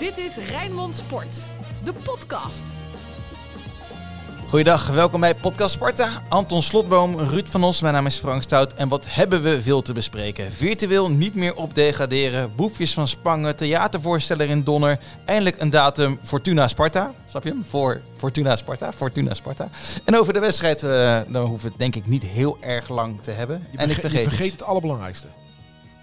Dit is Rijnmond Sport, de podcast. Goeiedag, welkom bij Podcast Sparta. Anton Slotboom, Ruud van Os, mijn naam is Frank Stout. En wat hebben we veel te bespreken? Virtueel niet meer opdegraderen, boefjes van Spangen, theatervoorsteller in Donner. Eindelijk een datum Fortuna Sparta. Snap je hem? Voor Fortuna Sparta, Fortuna Sparta. En over de wedstrijd, uh, dan hoeven we het denk ik niet heel erg lang te hebben. Je, en ik vergeet, je vergeet het allerbelangrijkste.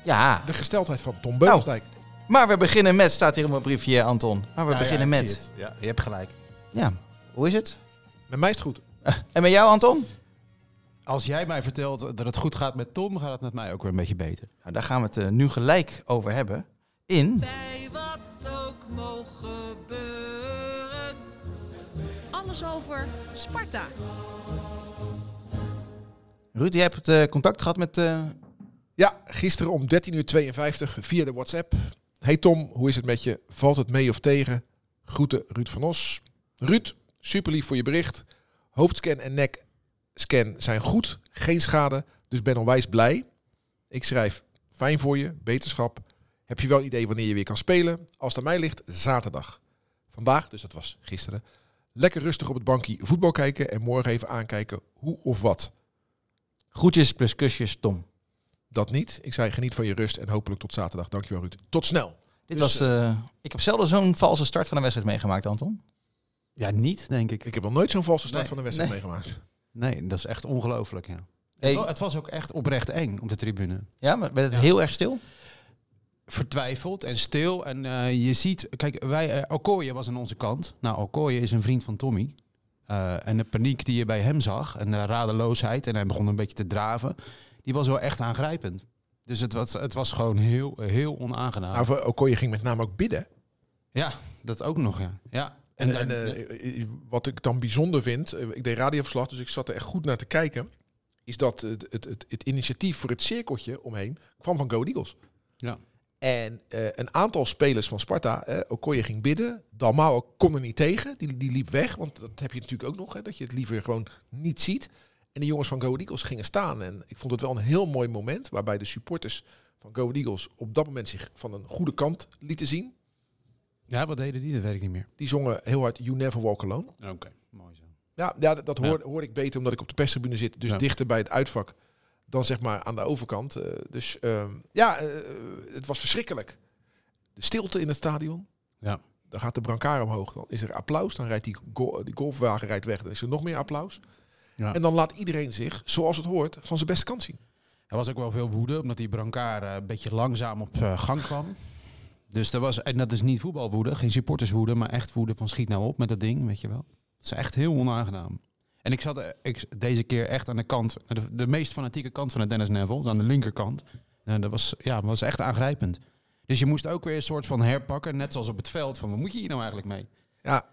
Ja, De gesteldheid van Tom Beugelsdijk. Maar we beginnen met, staat hier op mijn briefje Anton. Maar we beginnen met. Ja, je hebt gelijk. Ja, hoe is het? Met mij is het goed. En met jou Anton? Als jij mij vertelt dat het goed gaat met Tom, gaat het met mij ook weer een beetje beter. Nou, daar gaan we het eh, nu gelijk over hebben. In Bij wat ook mogen gebeuren. Alles over Sparta. Ruud, jij hebt eh, contact gehad met eh, Ja, gisteren om 13.52 uur via de WhatsApp. Hey Tom, hoe is het met je? Valt het mee of tegen? Groeten Ruud van Os. Ruud, super lief voor je bericht. Hoofdscan en nekscan zijn goed. Geen schade, dus ben onwijs blij. Ik schrijf, fijn voor je, beterschap. Heb je wel een idee wanneer je weer kan spelen? Als het aan mij ligt, zaterdag. Vandaag, dus dat was gisteren, lekker rustig op het bankje voetbal kijken en morgen even aankijken hoe of wat. groetjes plus kusjes Tom. Dat niet. Ik zei geniet van je rust en hopelijk tot zaterdag. Dankjewel Ruud. Tot snel. Dit Dus, was, eh, ik heb zelden zo'n valse start van een wedstrijd meegemaakt, Anton. Ja, niet, denk ik. Ik heb nog nooit zo'n valse start Nee, van een wedstrijd nee. meegemaakt. Nee, dat is echt ongelooflijk, ja. Hey. Het, wa- het was ook echt oprecht eng op de tribune. Ja, maar werd het Ja. heel erg stil? Vertwijfeld en stil. En eh, je ziet, kijk, wij, eh, Okoye was aan onze kant. Nou, Okoye is een vriend van Tommy. Eh, en de paniek die je bij hem zag en de radeloosheid en hij begon een beetje te draven, die was wel echt aangrijpend. Dus het was, het was gewoon heel, heel onaangenaam. Nou, voor Okoye ging met name ook bidden. ja, dat ook nog, ja. ja. En, eh, wat ik dan bijzonder vind, eh, ik deed radioverslag, dus ik zat er echt goed naar te kijken, is dat het, het, het, het initiatief voor het cirkeltje omheen kwam van Go Eagles. Ja. En eh, een aantal spelers van Sparta, eh, Okoye ging bidden, Dalmau kon er niet tegen, die, die liep weg, want dat heb je natuurlijk ook nog, hè, dat je het liever gewoon niet ziet. En de jongens van Go Eagles gingen staan en ik vond het wel een heel mooi moment, waarbij de supporters van Go Eagles op dat moment zich van een goede kant lieten zien. ja, wat deden die? Dat weet ik niet meer. Die zongen heel hard You Never Walk Alone. Oké, mooi zo. Ja, ja dat, dat Ja. hoor, hoor ik beter omdat ik op de perstribune zit. Dus Ja. dichter bij het uitvak dan zeg maar aan de overkant. Eh, dus ehm, ja, eh, het was verschrikkelijk. De stilte in het stadion. Ja. Dan gaat de brancard omhoog. Dan is er applaus. Dan rijdt die, go- die golfwagen rijdt weg. Dan is er nog meer applaus. Ja. En dan laat iedereen zich, zoals het hoort, van zijn beste kant zien. Er was ook wel veel woede, omdat die brancard eh, een beetje langzaam op eh, gang kwam. Dus er was, en dat is niet voetbalwoede, geen supporterswoede, maar echt woede van schiet nou op met dat ding, weet je wel. Dat is echt heel onaangenaam. En ik zat eh, ik, deze keer echt aan de kant, de, de meest fanatieke kant van het Dennis Neville, aan de linkerkant. En dat was, ja, was echt aangrijpend. Dus je moest ook weer een soort van herpakken, net zoals op het veld, van wat moet je hier nou eigenlijk mee? Ja,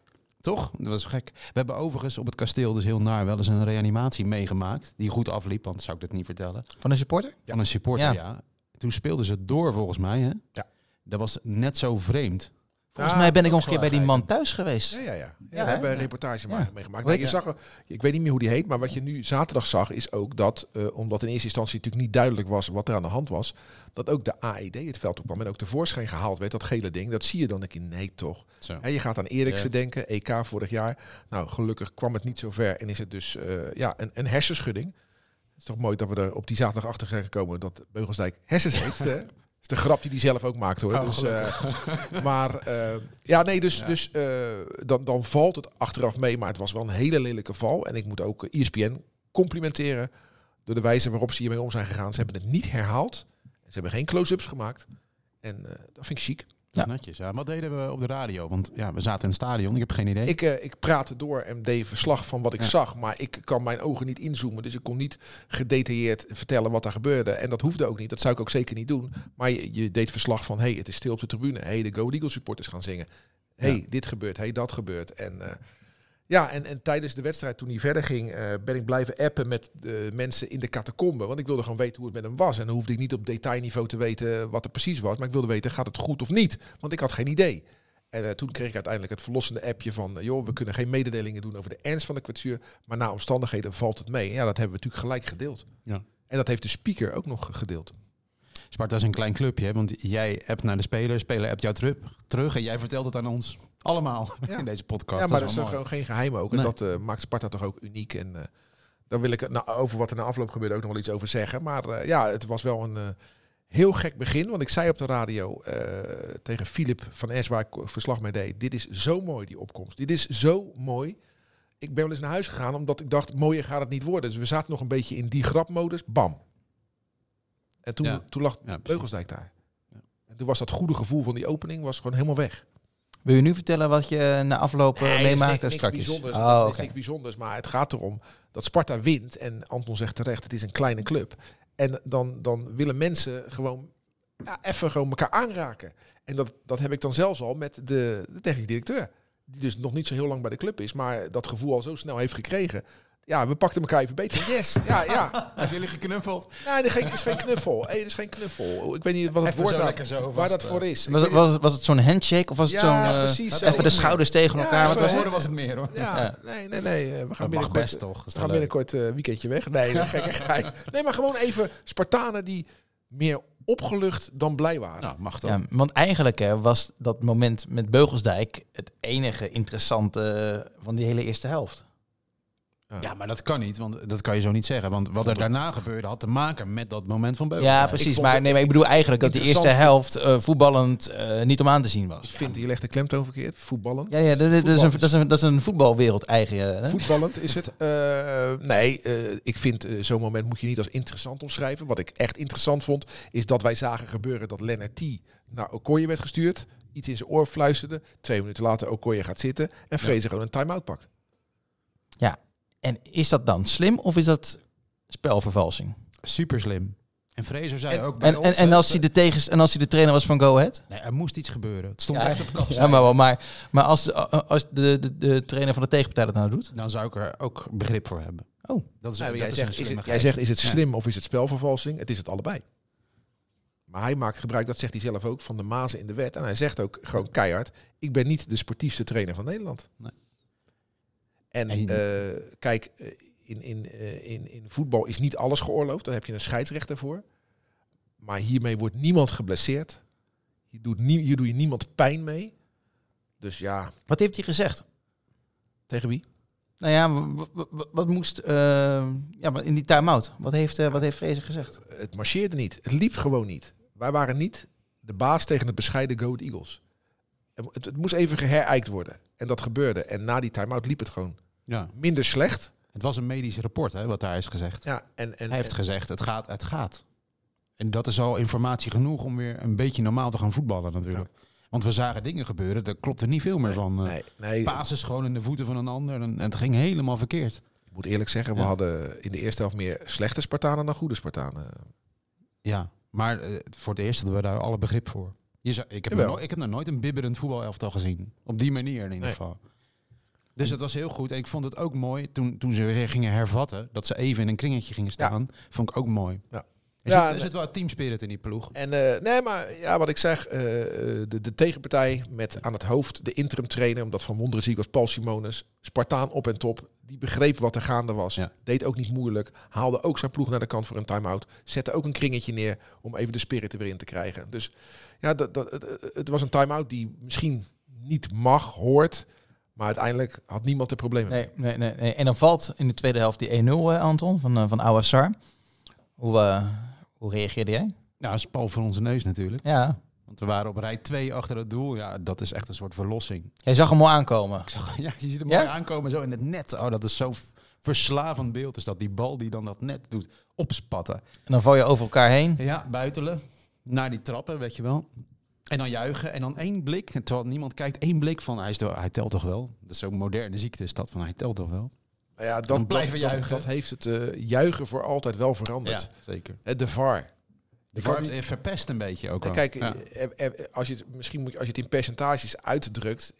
Toch? Dat was gek. We hebben overigens op het kasteel, dus heel naar, wel eens een reanimatie meegemaakt. Die goed afliep, want zou ik dat niet vertellen. Van een supporter? Van een supporter, Ja. ja. Toen speelden ze door volgens mij, hè? Ja. Dat was net zo vreemd. Volgens Ja, mij ben ik nog een keer bij die man thuis geweest. Ja, ja, ja. ja, Ja, we hebben een reportage meegemaakt. Nee, je heet- zag, er- ik weet niet meer hoe die heet, maar wat je nu zaterdag zag is ook dat, eh, omdat in eerste instantie natuurlijk niet duidelijk was wat er aan de hand was, dat ook de AED het veld opkwam en ook tevoorschijn gehaald werd, dat gele ding. Dat zie je dan, denk je, nee toch. Hè, je gaat aan Eriksen denken, EK vorig jaar. Nou, gelukkig kwam het niet zo ver en is het dus eh, ja, een, een hersenschudding. Het is toch mooi dat we er op die zaterdag achter zijn gekomen dat Beugelsdijk hersens heeft. is de grap die hij zelf ook maakt hoor. Oh, dus, eh, maar eh, ja, nee, dus, Ja. dus eh, dan, dan valt het achteraf mee. Maar het was wel een hele lelijke val. En ik moet ook ESPN complimenteren door de wijze waarop ze hiermee om zijn gegaan. Ze hebben het niet herhaald. Ze hebben geen close-ups gemaakt. En dat vind ik chic. Is netjes. Ja. Wat deden we op de radio? Want ja, we zaten in het stadion. Ik heb geen idee. Ik, eh, ik praatte door en deed verslag van wat ik Ja. zag. Maar ik kan mijn ogen niet inzoomen. Dus ik kon niet gedetailleerd vertellen wat er gebeurde. En dat hoefde ook niet. Dat zou ik ook zeker niet doen. Maar je, je deed verslag van... hey, het is stil op de tribune. hey, de Go Eagles supporters gaan zingen. hey, Ja. dit gebeurt. hey, dat gebeurt. En... eh, ja, en, en tijdens de wedstrijd, toen hij verder ging, eh, ben ik blijven appen met de mensen in de catacombe. Want ik wilde gewoon weten hoe het met hem was. En dan hoefde ik niet op detailniveau te weten wat er precies was. Maar ik wilde weten, gaat het goed of niet? Want ik had geen idee. En eh, toen kreeg ik uiteindelijk het verlossende appje van... eh, joh, we kunnen geen mededelingen doen over de ernst van de kwetsuur... maar na omstandigheden valt het mee. En ja, dat hebben we natuurlijk gelijk gedeeld. Ja. En dat heeft de speaker ook nog gedeeld. Sparta is een klein clubje, want jij hebt naar de speler, speler hebt jou terug, terug en jij vertelt het aan ons allemaal Ja. in deze podcast. Ja, maar dat is is mooi. gewoon geen geheim ook. En Nee. dat eh, maakt Sparta toch ook uniek. En eh, daar wil ik het nou, over wat er na afloop gebeurde ook nog wel iets over zeggen. Maar eh, ja, het was wel een heel gek begin. Want ik zei op de radio tegen Filip van Es, waar ik verslag mee deed. Dit is zo mooi, die opkomst. Dit is zo mooi. Ik ben wel eens naar huis gegaan, omdat ik dacht, mooier gaat het niet worden. Dus we zaten nog een beetje in die grapmodus. Bam. En toen, Ja. toen lag. Beugelsdijk daar. Ja. En toen was dat goede gevoel van die opening was gewoon helemaal weg. Wil je nu vertellen wat je na afloop eh, Nee, meemaakt niks, en niks bijzonders. Oh, dat is niks bijzonders. Maar het gaat erom dat Sparta wint. En Anton zegt terecht, het is een kleine club. En dan, dan willen mensen gewoon ja, even gewoon elkaar aanraken. En dat, dat heb ik dan zelfs al met de, de technisch directeur. Die dus nog niet zo heel lang bij de club is. Maar dat gevoel al zo snel heeft gekregen. Ja, we pakten elkaar even beter. Yes, ja, ja. Hebben jullie geknuffeld? Nee, er is geen, is knuffel. Hey, er is geen knuffel. Ik weet niet wat het Even woord lekker zo waar dat eh. voor is. Ik Was, het, was, het, was het zo'n handshake of was het Ja, zo'n... eh, precies, even de schouders tegen Ja, elkaar? wat even- was Horen het? was het meer hoor. Ja, Ja. nee, nee, nee. eh, We gaan Dat mag binnenkort, best toch? Is we gaan binnenkort een weekendje weg. Nee, dat gekkigheid. Nee, maar gewoon even Spartanen die meer opgelucht dan blij waren. Nou, mag toch? Ja, want eigenlijk hè, was dat moment met Beugelsdijk het enige interessante eh, van die hele eerste helft. Ja, maar dat kan niet, want dat kan je zo niet zeggen. Want wat er daarna gebeurde had te maken met dat moment van Beugel. Ja, ik precies. Maar, nee, maar ik bedoel eigenlijk dat die eerste helft eh, voetballend eh, niet om aan te zien Ik was. vind, je legt de klemtoon verkeerd. Voetballend. Ja, ja dat, dat is een, dat, is een, dat is een voetbalwereld eigen. Hè? Voetballend is het. Eh, nee, eh, ik vind eh, zo'n moment moet je niet als interessant omschrijven. Wat ik echt interessant vond, is dat wij zagen gebeuren dat Lennart T. naar Okoye werd gestuurd. Iets in zijn oor fluisterde. Twee minuten later Okoye gaat zitten. En Vrezen gewoon een time-out pakt. En is dat dan slim of is dat spelvervalsing? Super slim. En Fraser zei En- ook bij En, en, ons, en, hè, als hij de tegens, en als hij de trainer was van Go Ahead? Nee, er moest iets gebeuren. Het stond Ja, echt op kap. Ja, maar, wel, maar, maar als, als de, de, de trainer van de tegenpartij dat nou doet? Dan zou ik er ook begrip voor hebben. Oh. Dat is, maar dat jij, is zegt, is slimme het, jij zegt, is het Ja. slim of is het spelvervalsing? Het is het allebei. Maar hij maakt gebruik, dat zegt hij zelf ook, van de mazen in de wet. En hij zegt ook gewoon keihard, ik ben niet de sportiefste trainer van Nederland. Nee. En eh, kijk, eh, in, in, eh, in, in voetbal is niet alles geoorloofd. Daar heb je een scheidsrechter voor. Maar hiermee wordt niemand geblesseerd. Hier, doet nie, hier doe je niemand pijn mee. Dus ja, Wat heeft hij gezegd? tegen wie? Nou ja, wat moest ja, maar in die time-out? Wat heeft, wat heeft Fraser gezegd? Het marcheerde niet. Het liep gewoon niet. Wij waren niet de baas tegen het bescheiden Go Ahead Eagles. Het, het moest even geherijkt worden. En dat gebeurde. En na die time-out liep het gewoon Ja. minder slecht. Het was een medisch rapport, hè, wat daar is gezegd. Ja, en, en, Hij heeft en- gezegd, het gaat, het gaat. En dat is al informatie genoeg om weer een beetje normaal te gaan voetballen natuurlijk. Want we zagen dingen gebeuren, daar klopte niet veel meer van. eh nee, nee, Pases gewoon in de voeten van een ander en, het ging helemaal verkeerd. ik moet eerlijk zeggen, we Ja. hadden in de eerste helft meer slechte Spartanen dan goede Spartanen. Ja, maar eh, voor het eerst hadden we daar alle begrip voor. Je zou, ik, heb nog, ik heb nog nooit een bibberend voetbalelftal gezien. Op die manier in ieder geval. Dus het was heel goed. En ik vond het ook mooi toen, toen ze weer gingen hervatten. Dat ze even in een kringetje gingen staan. Vond ik ook mooi. Ja. Er, Ja, zit, er zit wel teamspirit in die ploeg. En eh, nee, maar ja, wat ik zeg, eh, de, de tegenpartij met aan het hoofd de interim trainer, omdat Van Wonderen ziek was, Paul Simonis, Spartaan op en top, die begreep wat er gaande was, Ja. deed ook niet moeilijk, haalde ook zijn ploeg naar de kant voor een time-out, zette ook een kringetje neer om even de spirit er weer in te krijgen. Dus ja, dat, dat, het, het was een time-out die misschien niet mag, hoort, maar uiteindelijk had niemand er problemen mee. Nee, nee, nee, nee. En dan valt in de tweede helft die 1-0, eh, Anton, van, eh van Awassar. Hoe, eh, hoe reageerde jij? Ja, dat is Paul voor onze neus natuurlijk. Ja, Want we waren op rij 2 achter het doel. Ja, dat is echt een soort verlossing. jij zag hem al aankomen. Ik zag, ja, je ziet hem Ja? mooi aankomen zo in het net. Oh, dat is zo'n verslavend beeld. Is dat die bal die dan dat net doet opspatten. En dan val je over elkaar heen. Ja, buitelen. Naar die trappen, weet je wel. En dan juichen. En dan één blik. Terwijl niemand kijkt. één blik van hij, is toch- hij telt toch wel. Dat is zo'n moderne ziekte is dat. Van hij telt toch wel. Nou ja, Dan dat, blijven dat, juichen. dat heeft het eh, juichen voor altijd wel veranderd. zeker. Eh, De VAR. De VAR heeft verpest een beetje ook En wel. kijk, Ja. eh, als je het, misschien moet je, als je het in percentages uitdrukt.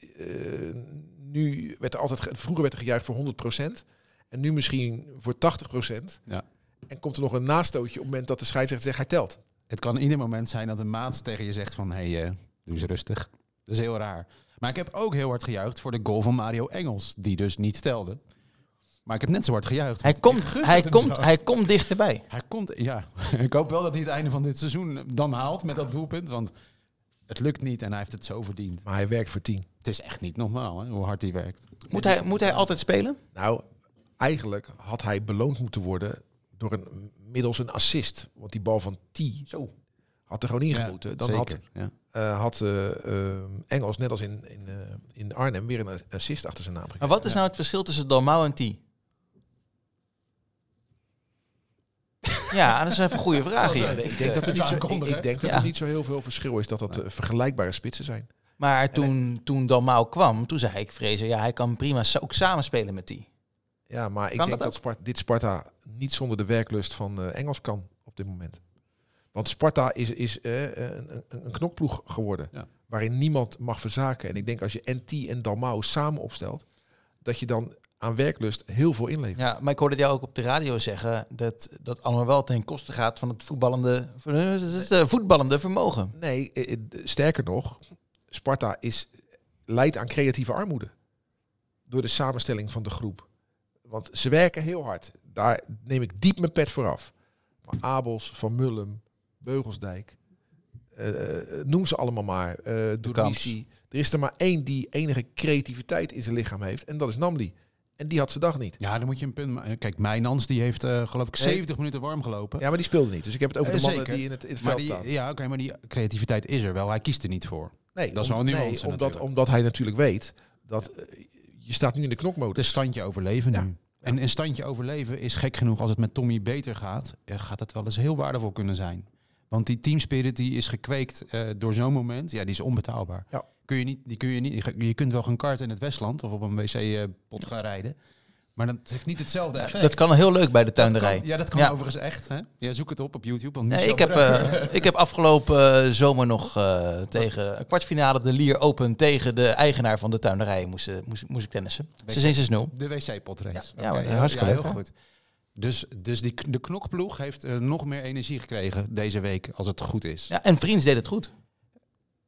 nu werd er altijd, ge- vroeger werd er gejuicht voor 100%. En nu misschien voor 80%. Ja. En komt er nog een nastootje op het moment dat de scheidsrechter zegt hij telt. Het kan ieder moment zijn dat een maat tegen je zegt van... hé, hey, eh, doe eens rustig. Dat is heel raar. Maar ik heb ook heel hard gejuicht voor de goal van Mario Engels. Die dus niet telde. Maar ik heb net zo hard gejuicht. Hij komt, hij, komt, zo. hij komt dichterbij. Hij komt, ja. ik hoop wel dat hij het einde van dit seizoen dan haalt met dat doelpunt. Want het lukt niet en hij heeft het zo verdiend. Maar hij werkt voor 10. Het is echt niet normaal hè, hoe hard hij werkt. Moet hij, moet hij altijd spelen? Nou, eigenlijk had hij beloond moeten worden door een, middels een assist. Want die bal van T Zo. had er gewoon in Ja. Dan had, zeker. Eh, had eh, eh, Engels, net als in, in, in Arnhem, weer een assist achter zijn naam gekregen. Maar wat is nou het verschil tussen Dalmau en T? Ja, dat is even een goede vraag hier. ik denk dat er niet zo, ik, denk dat er niet zo heel veel verschil is dat dat vergelijkbare spitsen zijn. Maar toen, toen Dalmau kwam, toen zei ik, Vrezen, ja, hij kan prima ook samenspelen met die. Ja, maar ik Kan denk dat dat, Sparta, dit Sparta niet zonder de werklust van eh, Engels kan op dit moment. Want Sparta is, is eh, een, een, een knokploeg geworden. Ja. Waarin niemand mag verzaken. En ik denk als je NT en Dalmau samen opstelt, dat je dan aan werklust heel veel inlevert. Ja, maar ik hoorde jou ook op de radio zeggen dat dat allemaal wel ten koste gaat van het voetballende, van het eh, voetballende vermogen. Nee, eh, eh, sterker nog, Sparta is, leidt aan creatieve armoede. Door de samenstelling van de groep. Want ze werken heel hard. Daar neem ik diep mijn pet voor af. Maar Abels, Van Mullum, Beugelsdijk, eh, eh, noem ze allemaal maar. eh Dormici. Er is er maar één die enige creativiteit in zijn lichaam heeft. En dat is Namli. En die had zijn dag niet. ja, dan moet je een punt maken. Kijk, Mijnans die heeft geloof ik Nee. 70 minuten warm gelopen. Ja, maar die speelde niet. Dus ik heb het over de mannen zeker. die in het, in het veld die, staan. ja, oké, maar die creativiteit is er wel. Hij kiest er niet voor. Nee, dat is wel een nuance nee, omdat, natuurlijk. omdat hij natuurlijk weet dat je staat nu in de knokmodus. Het is standje overleven Ja. En een standje overleven is gek genoeg als het met Tommy beter gaat. eh, gaat het wel eens heel waardevol kunnen zijn. Want die teamspirit die is gekweekt eh, door zo'n moment, ja, die is onbetaalbaar. Ja. Kun je, niet, die kun je, niet, je kunt wel gaan karten in het Westland of op een wc-pot gaan rijden. Maar dat heeft niet hetzelfde effect. Dat kan heel leuk bij de Dat kan- tuinderij. ja, dat kan Ja. overigens echt. Hè? Ja, zoek het op op YouTube. Want Nee, ik, heb, eh, ik heb afgelopen eh, zomer nog eh, tegen een kwartfinale de Lier Open tegen de eigenaar van de tuinderij moest, moest, moest ik tennissen. Ze zijn 6-0. De wc-potrace. Ja, ja, maar hartstikke leuk, heel goed. Dus, dus die, de knokploeg heeft nog meer energie gekregen deze week, als het goed is. Ja, en Vriends deed het goed.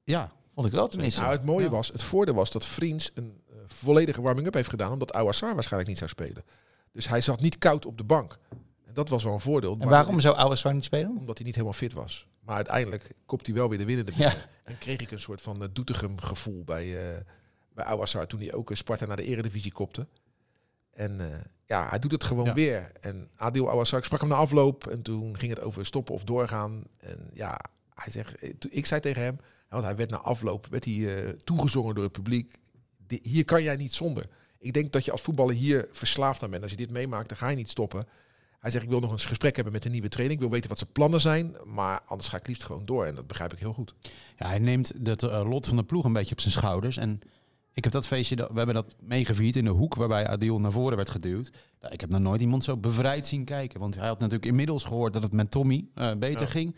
Ja, Vond ik wel tenminste. Nou, het mooie Ja. was, het voordeel was dat Vriends een volledige warming-up heeft gedaan, omdat Awassar waarschijnlijk niet zou spelen. Dus hij zat niet koud op de bank. En dat was wel een voordeel. en maar- waarom zou Oude niet spelen? Omdat hij niet helemaal fit was. Maar uiteindelijk kopt hij wel weer de winnende Ja. binnen. En kreeg ik een soort van uh, Doetinchem gevoel bij, uh, bij Awassar toen hij ook uh, Sparta naar de eredivisie kopte. En uh, ja, hij doet het gewoon Ja. weer. En Adil Awassar, ik sprak hem na afloop en toen ging het over stoppen of doorgaan. En ja, hij zegt, eh, ik zei tegen hem, want hij werd na afloop werd hij, uh, toegezongen door het publiek. Hier kan jij niet zonder. Ik denk dat je als voetballer hier verslaafd aan bent. Als je dit meemaakt, dan ga je niet stoppen. Hij zegt, ik wil nog eens gesprek hebben met de nieuwe training. Ik wil weten wat zijn plannen zijn. Maar anders ga ik liefst gewoon door. En dat begrijp ik heel goed. Ja, hij neemt het eh, lot van de ploeg een beetje op zijn schouders. En ik heb dat feestje, dat- we hebben dat meegevierd in de hoek waarbij Adil naar voren werd geduwd. Nou, ik heb nog nooit iemand zo bevrijd zien kijken. Want hij had natuurlijk inmiddels gehoord dat het met Tommy eh, beter Ja. ging.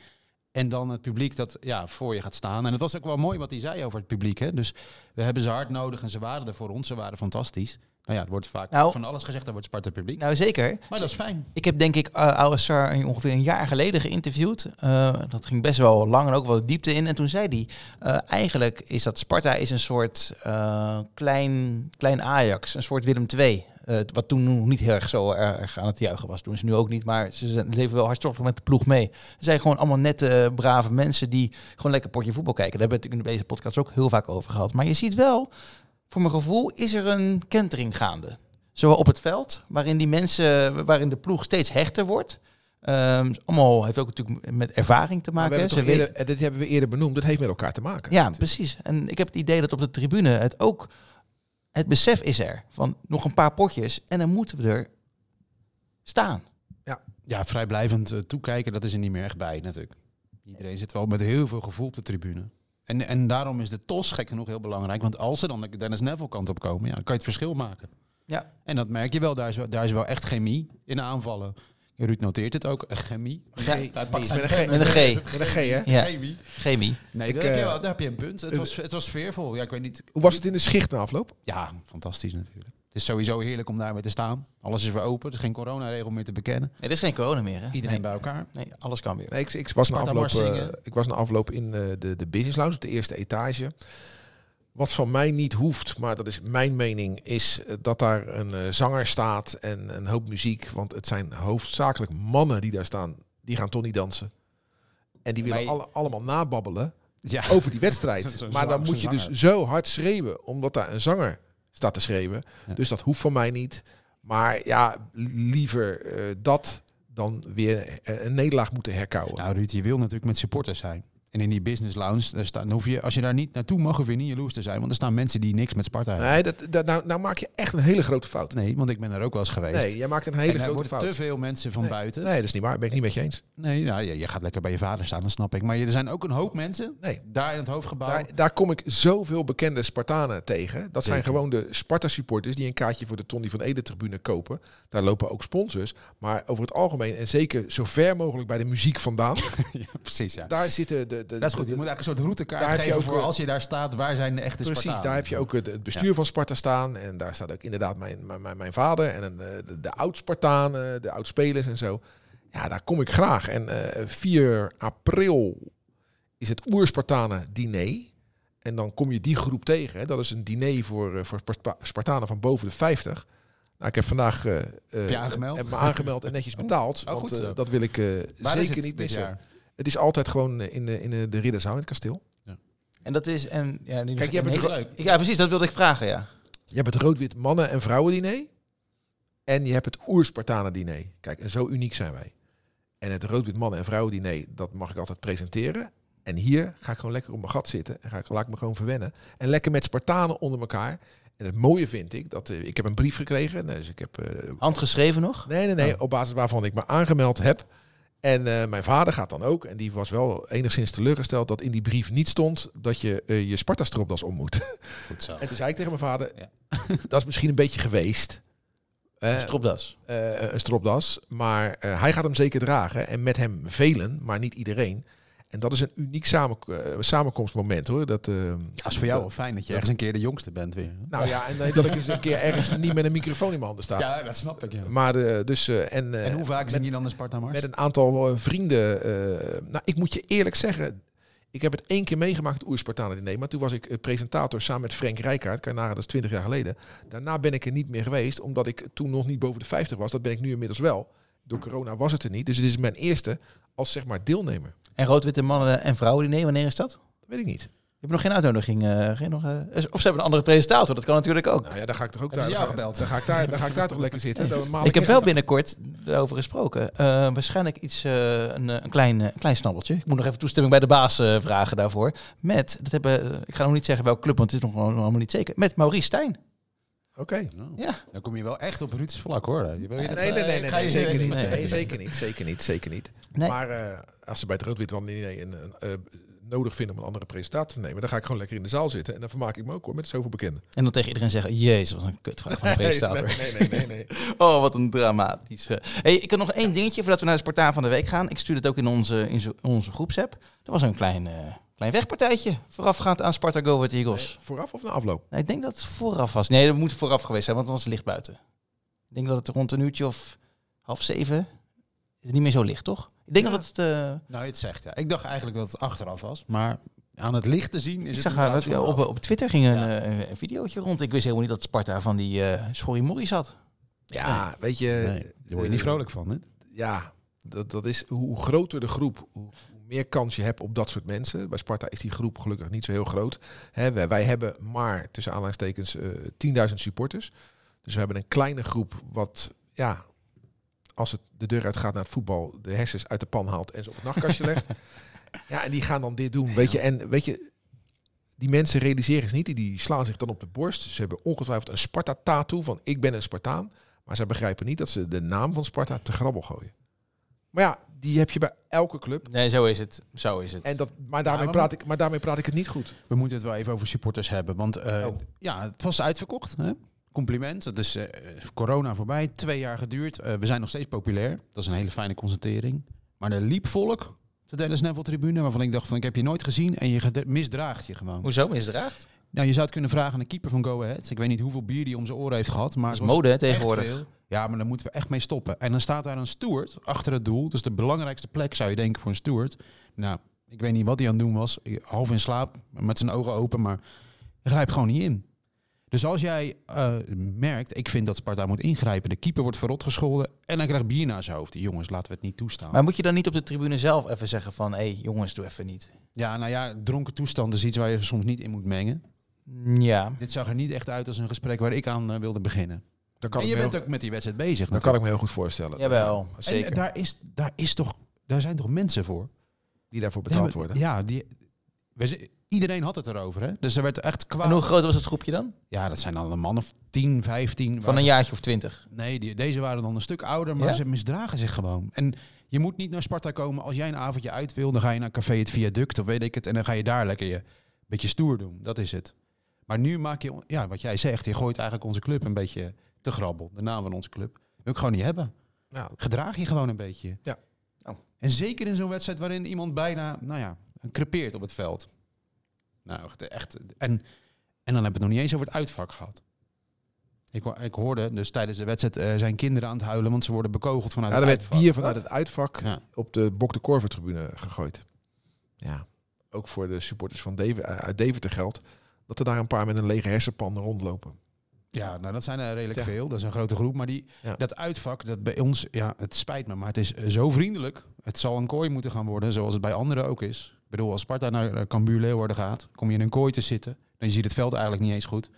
En dan het publiek dat ja, voor je gaat staan. En het was ook wel mooi wat hij zei over het publiek. Hè? Dus we hebben ze hard nodig en ze waren er voor ons. Ze waren fantastisch. Nou ja, er wordt vaak Nou- van alles gezegd over het Sparta publiek. Nou, zeker. maar dat is fijn. Ik heb denk ik uh, ongeveer een jaar geleden geïnterviewd. Eh, dat ging best wel lang en ook wel diepte in. En toen zei hij, eh, eigenlijk is dat Sparta is een soort klein, klein Ajax, een soort Willem II. Eh, wat toen nog niet heel erg zo erg aan het juichen was. Doen ze nu ook niet, maar ze leven wel hartstochtelijk met de ploeg mee. Ze zijn gewoon allemaal nette, brave mensen die gewoon lekker potje voetbal kijken. Daar hebben we het in deze podcast ook heel vaak over gehad. Maar je ziet wel, voor mijn gevoel, is er een kentering gaande. Zowel op het veld, waarin die mensen, waarin de ploeg steeds hechter wordt. Ehm, allemaal heeft ook natuurlijk met ervaring te maken. Ze eerder, en dit hebben we eerder benoemd. Dat heeft met elkaar te maken. ja, precies. En ik heb het idee dat op de tribune het ook, het besef is er van nog een paar potjes en dan moeten we er staan. Ja, vrijblijvend eh, toekijken, dat is er niet meer echt bij natuurlijk. Iedereen zit wel met heel veel gevoel op de tribune. En, en daarom is de TOS gek genoeg heel belangrijk. Want als ze dan de Dennis Neville kant op komen, ja, dan kan je het verschil maken. Ja. En dat merk je wel. Daar is wel, daar is wel echt chemie in aanvallen. Ruud noteert het ook, eh, chemie. Ja, met een G. Met een G. Met een G, hè? Ja, Chemie. chemie. Nee, Ik, daar, heb je, eh, wel- daar heb je een punt. Het was, het was sfeervol. Ja, ik weet niet. Hoe was het in de schicht na afloop? Ja, fantastisch natuurlijk. Het is sowieso heerlijk om daar weer te staan. Alles is weer open. Er is geen coronaregel meer te bekennen. Nee, er is geen corona meer. Hè? Iedereen nee. bij elkaar. nee, alles kan weer. Nee, ik, ik, was na afloop, eh, ik was na afloop in eh, de, de business lounge op de eerste etage. Wat van mij niet hoeft, maar dat is mijn mening, is eh, dat daar een eh, zanger staat en een hoop muziek. Want het zijn hoofdzakelijk mannen die daar staan. Die gaan toch niet dansen. En die willen Maar je- alle, allemaal nababbelen Ja. over die wedstrijd. Maar dan moet je dus zo hard schreeuwen, omdat daar een zanger staat te schreeuwen. Ja. Dus dat hoeft van mij niet. Maar ja, liever eh, dat dan weer een nederlaag moeten herkauwen. Nou, Ruud, je wil natuurlijk met supporters zijn. En in die business lounge, daar staan, hoef je, als je daar niet naartoe mag, hoef je niet jaloers te zijn. Want er staan mensen die niks met Sparta hebben. Nee, dat, dat, nou, nou maak je echt een hele grote fout. Nee, want ik ben er ook wel eens geweest. Nee, jij maakt een en hele grote fout. te veel mensen van Nee. buiten. Nee, dat is niet waar. Ben ik niet met je eens. Nee, nou, je, je gaat lekker bij je vader staan, dat snap ik. Maar er zijn ook een hoop mensen Nee. daar in het hoofdgebouw. Daar, daar kom ik zoveel bekende Spartanen tegen. Dat zijn gewoon de Sparta-supporters die een kaartje voor de Tony van Ede-tribune kopen. Daar lopen ook sponsors. Maar over het algemeen, en zeker zo ver mogelijk bij de muziek vandaan, ja, precies, ja. daar zitten de... de Dat is goed. Je moet eigenlijk een soort routekaart geven ook, voor als je daar staat, waar zijn de echte Precies, Spartanen? daar heb je ook het, het bestuur van Sparta staan. En daar staat ook inderdaad mijn, mijn, mijn, mijn vader en een, eh, de, de oud-Spartanen, de oud-spelers en zo. Ja, daar kom ik graag. En eh 4 april is het Oerspartanen diner. En dan kom je die groep tegen. Hè. Dat is een diner voor, eh, voor Sparta- Spartanen van boven de 50. Nou, ik heb vandaag je aangemeld? heb me aangemeld en netjes betaald. Oh, want dat wil ik zeker niet dit missen. jaar? Het is altijd gewoon eh, in de, in de, de Ridderzaal in het kasteel. En dat is... En, ja, die- Kijk, je hebt het ik- Ja, precies. Dat wilde ik vragen, ja. Je hebt het rood-wit mannen- en vrouwen-diner. En je hebt het oerspartanen-diner. Kijk, en zo uniek zijn wij. En het rood-wit mannen- en vrouwen-diner, dat mag ik altijd presenteren. En hier ga ik gewoon lekker op mijn gat zitten. En ga ik, laat ik me gewoon verwennen. En lekker met Spartanen onder elkaar. En het mooie vind ik, dat eh, ik heb een brief gekregen. Dus ik heb... eh, Handgeschreven nog? nee, nee, nee. Oh. Op basis waarvan ik me aangemeld heb. En eh, mijn vader gaat dan ook. En die was wel enigszins teleurgesteld dat in die brief niet stond dat je eh, je Sparta-stropdas om moet. Goed zo. En toen zei ik tegen mijn vader, Ja. dat is misschien een beetje geweest. Eh, Stropdas. eh, een stropdas. Maar hij gaat hem zeker dragen. En met hem velen, maar niet iedereen. En dat is een uniek samen, eh, samenkomstmoment hoor. Dat, eh, Dat is voor jou wel fijn dat je ergens een keer de jongste bent weer. nou ja, en dat ik eens een keer ergens niet met een microfoon in mijn handen sta. Ja, dat snap ik. Ja. Maar eh, dus, eh, en, En hoe vaak zing je dan de Sparta Mars? met een aantal vrienden. nou, ik moet je eerlijk zeggen. Ik heb het één keer meegemaakt, het Oerspartanen diner. Maar toen was ik presentator samen met Frank Rijkaard. Kan je nagaan, dat is 20 jaar geleden. Daarna ben ik er niet meer geweest, omdat ik toen nog niet boven de 50 was. Dat ben ik nu inmiddels wel. Door corona was het er niet. Dus het is mijn eerste als zeg maar deelnemer. En rood-witte mannen en vrouwen diner, wanneer is dat? Dat weet ik niet. Je hebt nog geen uitnodiging. eh, geen nog, eh, of ze hebben een andere presentator, dat kan natuurlijk ook. Nou ja, dan ga ik toch ook daar. jou Dan ga, gebeld? dan ga ik daar, dan ga ik daar toch lekker zitten. Ik heb wel binnenkort over gesproken. Eh, waarschijnlijk iets, eh, een, een, klein, een klein snabbeltje. Ik moet nog even toestemming bij de baas eh, vragen daarvoor. Met, dat hebben, ik ga nog niet zeggen welke club, want het is nog gewoon allemaal niet zeker. Met Maurice Stijn. Oké. Nou, Ja. Dan kom je wel echt op Ruud's vlak hoor. Je wil je Ja, dat, Nee, nee, nee, nee, nee, zeker niet. nee. Nee, zeker niet. Zeker niet. Zeker niet. Nee. Maar eh, als ze bij het rood-wit wel nee, een, een, eh, nodig vinden om een andere presentator te nemen, dan ga ik gewoon lekker in de zaal zitten en dan vermaak ik me ook hoor met zoveel bekenden. En dan tegen iedereen zeggen, jezus, wat een kutvraag van de presentator. Nee, nee, nee, nee. Oh, wat een dramatisch. eh. Hey, ik heb nog één dingetje voordat we naar de Spartaan van de Week gaan. Ik stuurde het ook in onze, in onze groepsapp. Er was een klein, eh, klein wegpartijtje voorafgaand aan Sparta Go Ahead Eagles. Nee, Vooraf of na afloop? Nee, ik denk dat het vooraf was. Nee, dat moet vooraf geweest zijn, want het was licht buiten. Ik denk dat het rond een uurtje of half zeven is het niet meer zo licht, toch? Ik denk Ja. dat het... eh, Nou, je het zegt ja. Ik dacht eigenlijk dat het achteraf was. Maar aan het licht te zien is ik het zag haar dat, op, op Twitter ging een, Ja. eh, een videootje rond. Ik wist helemaal niet dat Sparta van die eh Sorry Morris had. Ja, weet je. Nee, daar word je niet vrolijk van, hè? Ja, dat, dat is hoe groter de groep, hoe, meer kans je hebt op dat soort mensen. Bij Sparta is die groep gelukkig niet zo heel groot. Hè, wij, wij hebben maar tussen aanhalingstekens eh 10.000 supporters. Dus we hebben een kleine groep wat, ja, als het de deur uitgaat naar het voetbal, de hersens uit de pan haalt en ze op het nachtkastje legt. Ja, en die gaan dan dit doen, weet je. En weet je, die mensen realiseren zich niet, die slaan zich dan op de borst. Ze hebben ongetwijfeld een Sparta-tattoo van ik ben een Spartaan. Maar zij begrijpen niet dat ze de naam van Sparta te grabbel gooien. Maar ja, die heb je bij elke club. Nee, zo is het. Zo is het. En dat, maar, daarmee praat ik, maar daarmee praat ik het niet goed. We moeten het wel even over supporters hebben. Want eh, Oh. ja, het was uitverkocht. Hè? Compliment. Het is eh, corona voorbij. Twee jaar geduurd. Eh, we zijn nog steeds populair. Dat is een hele fijne constatering. Maar er liep volk de Dennis Neville tribune. Waarvan ik dacht van ik heb je nooit gezien. En je misdraagt je gewoon. Hoezo misdraagt? Nou, je zou het kunnen vragen aan de keeper van Go Ahead. Ik weet niet hoeveel bier die om zijn oren heeft gehad. Maar Dat is mode hè, tegenwoordig. Ja, maar daar moeten we echt mee stoppen. En dan staat daar een steward achter het doel. Dus de belangrijkste plek zou je denken voor een steward. Nou, ik weet niet wat hij aan het doen was. Half in slaap, met zijn ogen open. Maar Je grijpt gewoon niet in. Dus als jij eh, merkt, ik vind dat Sparta moet ingrijpen. De keeper wordt verrot gescholden en hij krijgt bier naar zijn hoofd. Jongens, laten we het niet toestaan. Maar moet je dan niet op de tribune zelf even zeggen van... hé hey, jongens, doe even niet. Ja, nou ja, dronken toestand is iets waar je soms niet in moet mengen. Ja, Dit zag er niet echt uit als een gesprek waar ik aan eh, wilde beginnen. Dan kan, En je bent heel, ook met die wedstrijd bezig. dan kan ik me heel goed voorstellen. jawel, En zeker. daar, is, daar, is toch, daar zijn toch mensen voor? Die daarvoor betaald ja, maar- worden. Ja, die, we iedereen had het erover. Hè? Dus er werd echt En hoe kwaad. groot was het groepje dan? Ja, dat zijn dan een man of 10, 15. Van een jaartje of twintig? Nee, die, deze waren dan een stuk ouder, maar Ja? ze misdragen zich gewoon. En je moet niet naar Sparta komen als jij een avondje uit wil. Dan ga je naar Café het Viaduct of weet ik het. En dan ga je daar lekker je beetje stoer doen. Dat is het. Maar nu maak je, ja, wat jij zegt, je gooit eigenlijk onze club een beetje te grabbel. De naam van onze club. Wil ik gewoon niet hebben. Nou, Gedraag je gewoon een beetje. Ja. Oh. En zeker in zo'n wedstrijd waarin iemand bijna, nou ja, crepeert op het veld. Nou, echt-. En, en dan hebben we het nog niet eens over het uitvak gehad. Ik, ik hoorde dus tijdens de wedstrijd eh, zijn kinderen aan het huilen, want ze worden bekogeld vanuit ja, er het werd uitvak. bier vanuit het uitvak Ja. op de Bok de Korver tribune gegooid. Ja, ook voor de supporters van eh, uit Deventer geldt dat er daar een paar met een lege hersenpan rondlopen. Ja, nou dat zijn er redelijk Ja. veel. Dat is een grote groep. Maar die, Ja. dat uitvak, dat bij ons, ja, het spijt me, maar het is zo vriendelijk. Het zal een kooi moeten gaan worden, zoals het bij anderen ook is. Ik bedoel, als Sparta naar eh, Cambuur Leeuwarden gaat, kom je in een kooi te zitten. Dan je ziet het veld eigenlijk niet eens goed.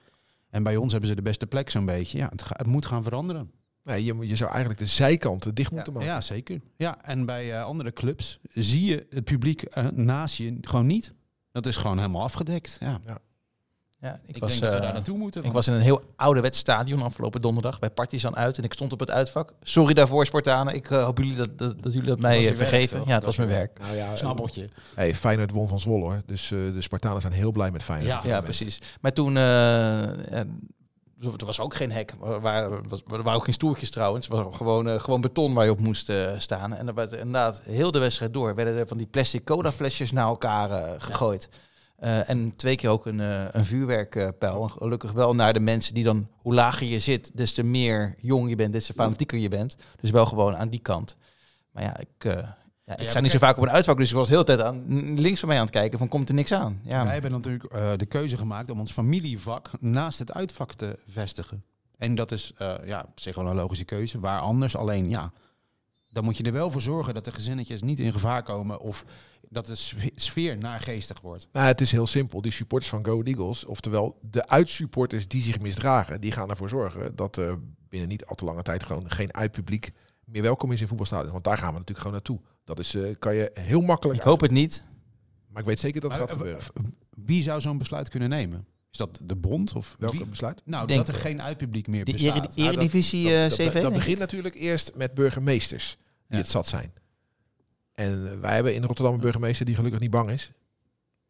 En bij ons hebben ze de beste plek zo'n beetje. Ja, het, ga- het moet gaan veranderen. Nee, je, je zou eigenlijk de zijkanten dicht moeten Ja, maken. ja, zeker. Ja, en bij eh, andere clubs zie je het publiek eh, naast je gewoon niet. Dat is gewoon helemaal afgedekt. Ja. Ja, ik, Ik, was, denk dat we eh, daar naartoe moeten. ik want- was in een heel ouderwets stadion afgelopen donderdag bij Partizan uit. En ik stond op het uitvak. Sorry daarvoor, Spartanen. Ik eh, hoop jullie dat, dat, dat jullie dat mij eh, werk, vergeven. ja, het was was mijn werk. Nou ja, Snappeltje. Hey, Feyenoord won van Zwolle hoor. Dus eh, de Spartanen zijn heel blij met Feyenoord. Ja. Ja, precies. Maar toen... er was ook geen hek. Er waren, was, er waren ook geen stoertjes trouwens. Het was gewoon, gewoon beton waar je op moest staan. En er werd inderdaad heel de wedstrijd door. Werden er van die plastic cola flesjes naar elkaar gegooid. Eh, en twee keer ook een, eh, een vuurwerkpijl. En gelukkig wel naar de mensen die dan... Hoe lager je zit, des te meer jong je bent, des te fanatieker je bent. Dus wel gewoon aan die kant. Maar ja, ik... eh, ja, ik Ja, sta niet zo vaak op een uitvak, dus ik was de hele tijd aan, links van mij aan het kijken van komt er niks aan. Ja, Wij hebben natuurlijk de keuze gemaakt om ons familievak naast het uitvak te vestigen. En dat is eh, ja, op zich wel een logische keuze. Waar anders alleen, ja, dan moet je er wel voor zorgen dat de gezinnetjes niet in gevaar komen of dat de sfe- sfeer naargeestig wordt. Nou, het is heel simpel. Die supporters van Go Ahead Eagles, oftewel de uitsupporters die zich misdragen, die gaan ervoor zorgen dat er binnen niet al te lange tijd gewoon geen uitpubliek meer welkom is in voetbalstadions. Want daar gaan we natuurlijk gewoon naartoe. Dat is, eh, kan je heel makkelijk. ik hoop het niet. Maar ik weet zeker dat het gaat eh, gebeuren. Wie zou zo'n besluit kunnen nemen? Is dat de bond? Of Welke wie? besluit? Nou, Denk- dat er geen uitpubliek meer bestaat. Nou, dat- Eredivisie dat, eh, dat, CV? dat begint natuurlijk eerst met burgemeesters die Ja. het zat zijn. En wij hebben in Rotterdam een burgemeester die gelukkig niet bang is.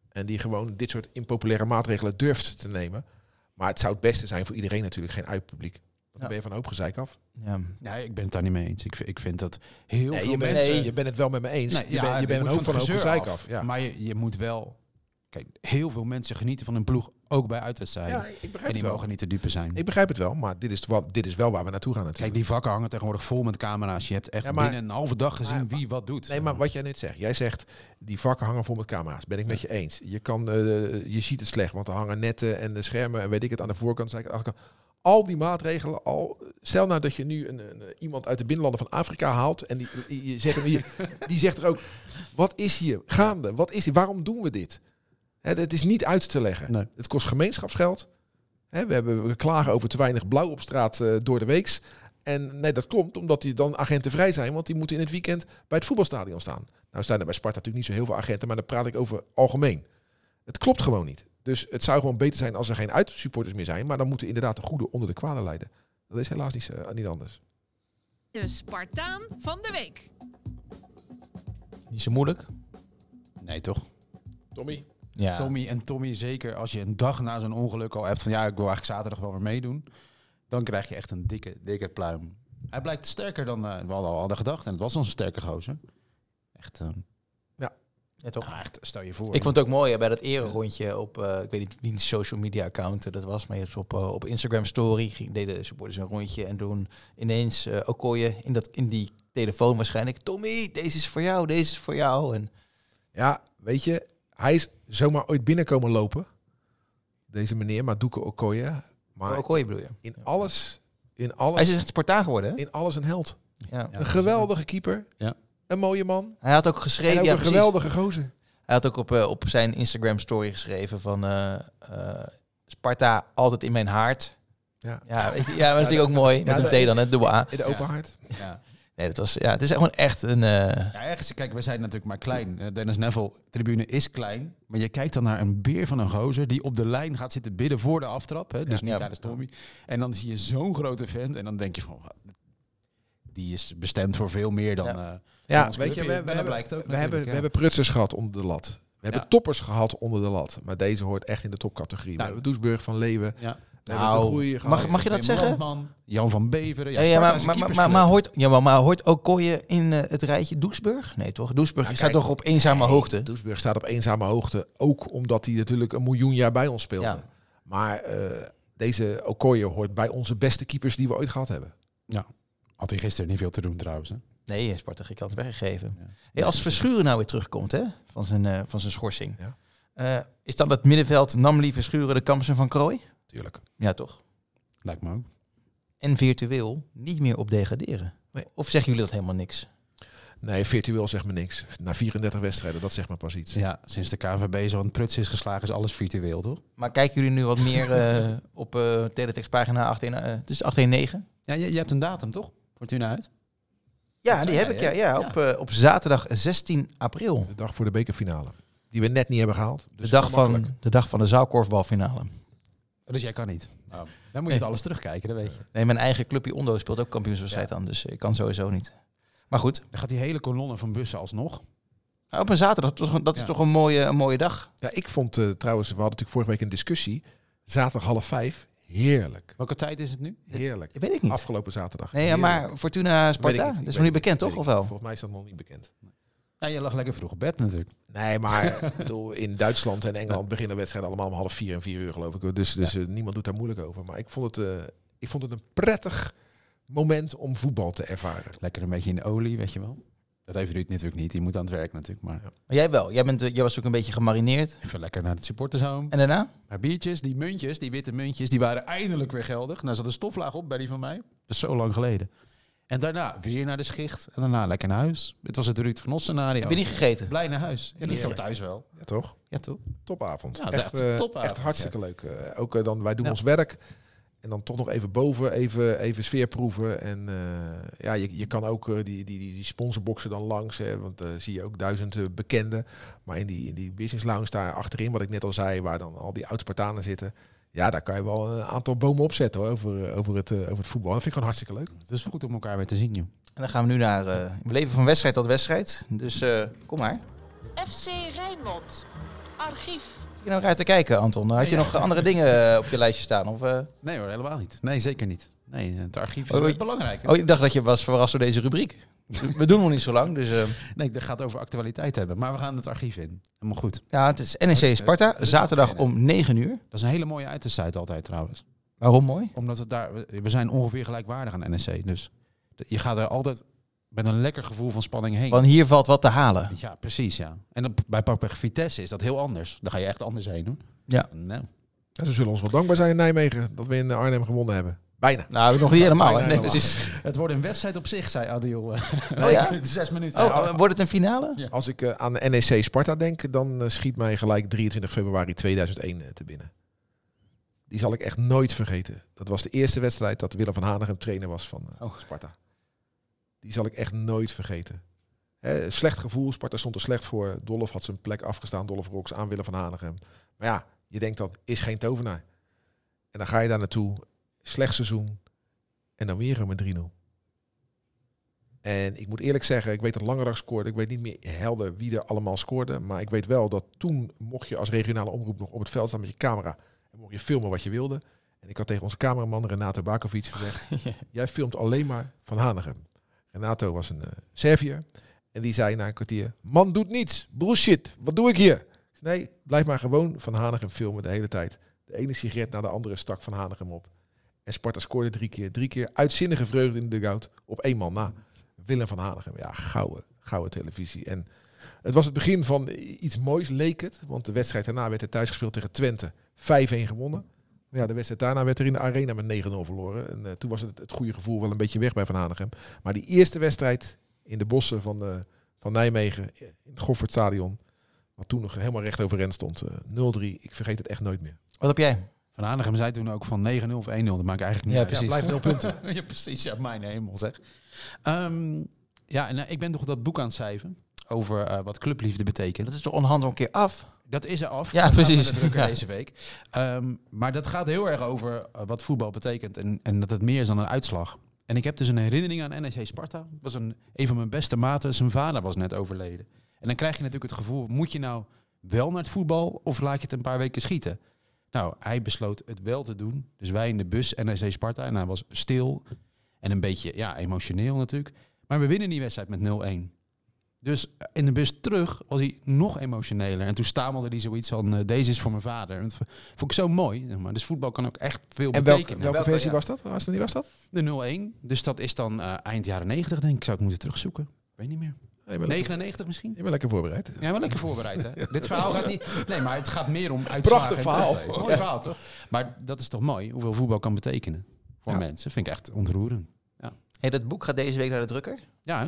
En die gewoon dit soort impopulaire maatregelen durft te nemen. Maar het zou het beste zijn voor iedereen natuurlijk geen uitpubliek. Want dan Ja. ben je van een hoop gezeik af. Ja. Nee, ik ben het daar niet mee eens. Ik, vind- ik vind dat heel Nee, veel je, bent, mensen... Nee. je bent het wel met me eens. Nee, je, ja, bent, je bent een hoop van een hoop gezeik gezeur af. Ja. Maar je, je moet wel... Kijk, heel veel mensen genieten van een ploeg, ook bij uitwedstrijden. ja, ik begrijp en die wel. mogen niet te dupe zijn. Ik begrijp het wel, maar dit is, wat, dit is wel waar we naartoe gaan Kijk, natuurlijk. die vakken hangen tegenwoordig vol met camera's. Je hebt echt Ja, maar- binnen een halve dag gezien Maar- wie wat doet. Nee, maar wat jij net zegt. Jij zegt, die vakken hangen vol met camera's. Ben ik met je eens. Je, kan, eh, je ziet het slecht, want er hangen netten en de schermen en weet ik het aan de voorkant. aan de achterkant. Al die maatregelen, al, stel nou dat je nu een, een, iemand uit de binnenlanden van Afrika haalt en die, die, hier, die zegt er ook, wat is hier gaande? Wat is hier? Waarom doen we dit? Hè, Het is niet uit te leggen. Nee. Het kost gemeenschapsgeld. Hè, we, hebben, we klagen over te weinig blauw op straat eh, door de weeks. En nee, dat komt omdat die dan agenten vrij zijn, want die moeten in het weekend bij het voetbalstadion staan. Nou staan er bij Sparta natuurlijk niet zo heel veel agenten, maar dan praat ik over algemeen. Het klopt gewoon niet. Dus het zou gewoon beter zijn als er geen uitsupporters meer zijn, maar dan moeten inderdaad de goede onder de kwade leiden. Dat is helaas niet, eh, niet anders. De Spartaan van de week. Niet zo moeilijk. Nee, toch? Tommy? Ja. Tommy en Tommy, zeker als je een dag na zo'n ongeluk al hebt van ja, ik wil eigenlijk zaterdag wel weer meedoen. Dan krijg je echt een dikke, dikke pluim. Hij blijkt sterker dan eh, we al hadden gedacht. En het was ons een sterke gozer. Echt, eh, Ja, toch? nou, echt, stel je voor. Ik vond het ook mooi hè, bij dat ererondje op, eh, ik weet niet wie social media account dat was, maar je hebt op, eh, op Instagram story ging, deden de supporters een rondje en toen ineens uh, Okoye in, dat, in die telefoon waarschijnlijk, Tommy, deze is voor jou, deze is voor jou. En Ja, weet je, hij is zomaar ooit binnenkomen lopen. deze meneer, Maduka Okoye. Maar Oh, Okoye bedoel je? in alles, in Hij alles, is echt Spartaan geworden, hè? in alles een held. Ja. Een geweldige keeper. Ja. Een mooie man. Hij had ook En geschreven... ook Ja, een precies. geweldige gozer. Hij had ook op, eh, op zijn Instagram story geschreven van... eh, eh, Sparta altijd in mijn haard. Ja. Ja, weet je, ja maar dat vind ik ook mooi. Met een T dan, het dubbel A. In de open hart. Ja. Nee, dat was, ja, het is gewoon echt een... eh, Ja, ergens, kijk, we zijn natuurlijk maar klein. Dennis Neville, tribune is klein. Maar je kijkt dan naar een beer van een gozer die op de lijn gaat zitten bidden voor de aftrap. Hè? Dus Ja. niet Ja. tijdens Tommy. En dan zie je zo'n grote vent en dan denk je van... Die is bestemd voor veel meer dan... Ja. eh, Ja, weet je, we, we, hebben, blijkt ook we, hebben, we hebben prutsers gehad onder de lat. We hebben toppers gehad onder de lat. Maar deze hoort echt in de topcategorie. Nou, we hebben Doesburg van Leeuwen. ja. Goeie mag, mag je dat zeggen? Jan van Beveren. Ja, Ja, ja, maar, maar, maar, maar, hoort, ja, maar, maar hoort ook Kooien in eh, het rijtje Doesburg? Nee, toch? Doesburg Ja, staat kijk, toch op eenzame Nee, hoogte? Doesburg staat op eenzame hoogte. Ook omdat hij natuurlijk een miljoen jaar bij ons speelde. Ja. Maar eh, deze Okoye hoort bij onze beste keepers die we ooit gehad hebben. Had hij gisteren niet veel te doen trouwens. Hè? Nee, Sparta ik had het weggegeven. Ja. Hey, als Verschuren nou weer terugkomt hè, van, zijn, eh, van zijn schorsing. Ja. eh, is dan het middenveld Namli Verschuren de Kamsen van Krooi? Tuurlijk. Ja, toch? Lijkt me ook. En virtueel niet meer op degraderen. Nee. Of zeggen jullie dat helemaal niks? Nee, virtueel zegt me niks. Na 34 wedstrijden, dat zegt me pas iets. Ja, sinds de KNVB zo aan het prutsen is geslagen, is alles virtueel, toch? Maar kijken jullie nu wat meer eh, op eh Teletext pagina 18, eh, het is 819? Ja, je, je hebt een datum, toch? Fortuna uit. Ja, Dat die heb ik ja, ja, Ja. op, eh, op zaterdag 16 april. De dag voor de bekerfinale. Die we net niet hebben gehaald. De Dus dag, kan makkelijk. van, de dag van de zaalkorfbalfinale. Dus jij kan niet. Dan moet je Nee. het alles terugkijken, dat weet je. Nee, mijn eigen clubje Ondo speelt ook kampioenswedstrijd aan, dus ik kan sowieso niet. Maar goed, Dan gaat die hele kolonne van bussen alsnog. op een zaterdag, dat is Ja. toch een mooie, een mooie dag. Ja, ik vond eh, trouwens, we hadden natuurlijk vorige week een discussie. Zaterdag half vijf. Heerlijk. Welke tijd is het nu? Heerlijk. Dat weet ik niet. Afgelopen zaterdag. Nee, ja, maar Fortuna Sparta, ik dat Ik is nog niet bekend, toch? ik Of wel? Volgens mij is dat nog niet bekend. Ja, je lag lekker vroeg op bed natuurlijk. Nee, maar bedoel, in Duitsland en Engeland beginnen wedstrijden allemaal om half vier en vier uur geloof ik. Dus, dus eh, niemand doet daar moeilijk over. Maar ik vond, het, eh, ik vond het een prettig moment om voetbal te ervaren. Lekker een beetje in de olie, weet je wel. Dat heeft Ruud natuurlijk niet. Die moet aan het werk natuurlijk. Maar Maar jij wel. Jij, bent, eh, jij was ook een beetje gemarineerd. even lekker naar het supportershome. En daarna? Maar biertjes, die muntjes, die witte muntjes, die waren eindelijk weer geldig. Nou zat een stoflaag op bij die van mij. Dat is zo lang geleden. En daarna weer naar de schicht. En daarna lekker naar huis. Dit was het Ruud van Os scenario. Heb je niet gegeten? Blij naar huis. Ja. kan thuis wel. Ja, toch? Ja, toch? Topavond. Ja, echt, echt eh, topavond, echt hartstikke ja. leuk. Eh, ook eh, dan, wij doen Ja. ons werk. En dan toch nog even boven, even, even sfeer proeven. En eh, ja, je, je kan ook die, die, die, die sponsorboxen dan langs. Hè, want eh zie je ook duizend bekenden. Maar in die, in die business lounge daar achterin, wat ik net al zei, waar dan al die oud-Spartanen zitten. Ja, daar kan je wel een aantal bomen opzetten hoor, over, eh, over, het, eh, over het voetbal. Dat vind ik gewoon hartstikke leuk. Het is goed om elkaar weer te zien, joh. En dan gaan we nu naar... eh, we leven van wedstrijd tot wedstrijd. Dus eh, kom maar. FC Rijnmond. Archief. Je nou raar te kijken, Anton? Had je nog andere dingen eh, op je lijstje staan? Of, eh? Nee hoor, helemaal niet. Nee, zeker niet. Nee, het archief is Oh, wel oh, belangrijk. hè? Oh, ik dacht dat je was verrast door deze rubriek. We doen nog niet zo lang, dus... eh, Nee, dat gaat over actualiteit hebben. Maar we gaan het archief in. Helemaal goed. ja, het is NEC Sparta, zaterdag om 9 uur. Dat is een hele mooie uitersite altijd trouwens. Waarom mooi? Omdat het daar, we zijn ongeveer gelijkwaardig aan NSC. Dus je gaat er altijd met een lekker gevoel van spanning heen. Want hier valt wat te halen. Ja, precies ja. En op, bij Pakpech Vitesse is dat heel anders. Daar ga je echt anders heen hoor. Ja. Nou, En ze zullen ons wel dankbaar zijn in Nijmegen dat we in Arnhem gewonnen hebben. Bijna. Nou, nog niet helemaal. Bijna Nee, helemaal. precies. het wordt een wedstrijd op zich, zei Adil. Oh ja? Zes minuten. Oh, wordt het een finale? Ja. Als ik eh, aan de NEC Sparta denk, dan eh, schiet mij gelijk 23 februari 2001 te binnen. Die zal ik echt nooit vergeten. Dat was de eerste wedstrijd dat Willem van Hanegem trainer was van eh, Oh. Sparta. Die zal ik echt nooit vergeten. Hè, slecht gevoel, Sparta stond er slecht voor. Dolf had zijn plek afgestaan, Dolf Rox aan Willem van Hanegem. Maar ja, je denkt dat is geen tovenaar. En dan ga je daar naartoe, slecht seizoen, en dan weer met 3-0. En ik moet eerlijk zeggen, ik weet dat Langerak scoorde. Ik weet niet meer helder wie er allemaal scoorde. Maar ik weet wel dat toen mocht je als regionale omroep nog op het veld staan met je camera. En mocht je filmen wat je wilde. En ik had tegen onze cameraman Renato Bakovic gezegd. jij filmt alleen maar Van Hanegem. Renato was een eh Serviër. En die zei na een kwartier, man doet niets. Bullshit, wat doe ik hier? Ik zei, nee, blijf maar gewoon Van Hanegem filmen de hele tijd. De ene sigaret na de andere stak Van Hanegem op. En Sparta scoorde drie keer. Drie keer uitzinnige vreugde in de dugout. Op één man na. Willem van Hanegem. Ja, gouden, gouden televisie. En het was het begin van iets moois, leek het. Want de wedstrijd daarna werd er thuis gespeeld tegen Twente. 5-1 gewonnen. Maar ja, de wedstrijd daarna werd er in de arena met 9-0 verloren. En eh, toen was het, het goede gevoel wel een beetje weg bij Van Hanegem. Maar die eerste wedstrijd in de bossen van, eh, van Nijmegen, in het Goffertstadion, wat toen nog helemaal recht overeind stond, eh 0-3. Ik vergeet het echt nooit meer. Wat heb jij? Van Hanegem zei toen ook van 9-0 of 1-0. Dat maakt eigenlijk niet Ja, uit. precies. blijft 0 punten. ja, precies. Ja, mijn hemel zeg. Ehm, ja, en eh, ik ben toch dat boek aan het schrijven over eh, wat clubliefde betekent. Dat is toch onhandig een keer af? Dat is er af. Ja, Dat precies. met de drukker Ja. deze week. Ehm, maar dat gaat heel erg over eh, wat voetbal betekent. En, en dat het meer is dan een uitslag. En ik heb dus een herinnering aan NEC Sparta. Dat was een, een van mijn beste maten. Zijn vader was net overleden. En dan krijg je natuurlijk het gevoel, moet je nou wel naar het voetbal of laat je het een paar weken schieten? Nou, hij besloot het wel te doen. Dus wij in de bus NEC Sparta. En hij was stil en een beetje ja, emotioneel natuurlijk. Maar we winnen die wedstrijd met 0-1. Dus in de bus terug was hij nog emotioneler. En toen stamelde hij zoiets van, eh, deze is voor mijn vader. En dat vond ik zo mooi. Zeg maar. Dus voetbal kan ook echt veel En welke, betekenen. welke Welke, versie ja. was dat? Was dat, was dat? De 0-1. Dus dat is dan eh, eind jaren 90 denk ik. Zou ik moeten terugzoeken. Weet niet meer. Je bent, lekker, 99 misschien? je bent lekker voorbereid. Ja, wel lekker voorbereid, hè? Dit verhaal gaat niet... Nee, maar het gaat meer om uitslagen. Prachtig en verhaal. Mooi verhaal, toch? Maar dat is toch mooi, hoeveel voetbal kan betekenen voor Ja. mensen. Vind ik echt ontroerend. Hey, dat boek gaat deze week naar de drukker. Ja, hè?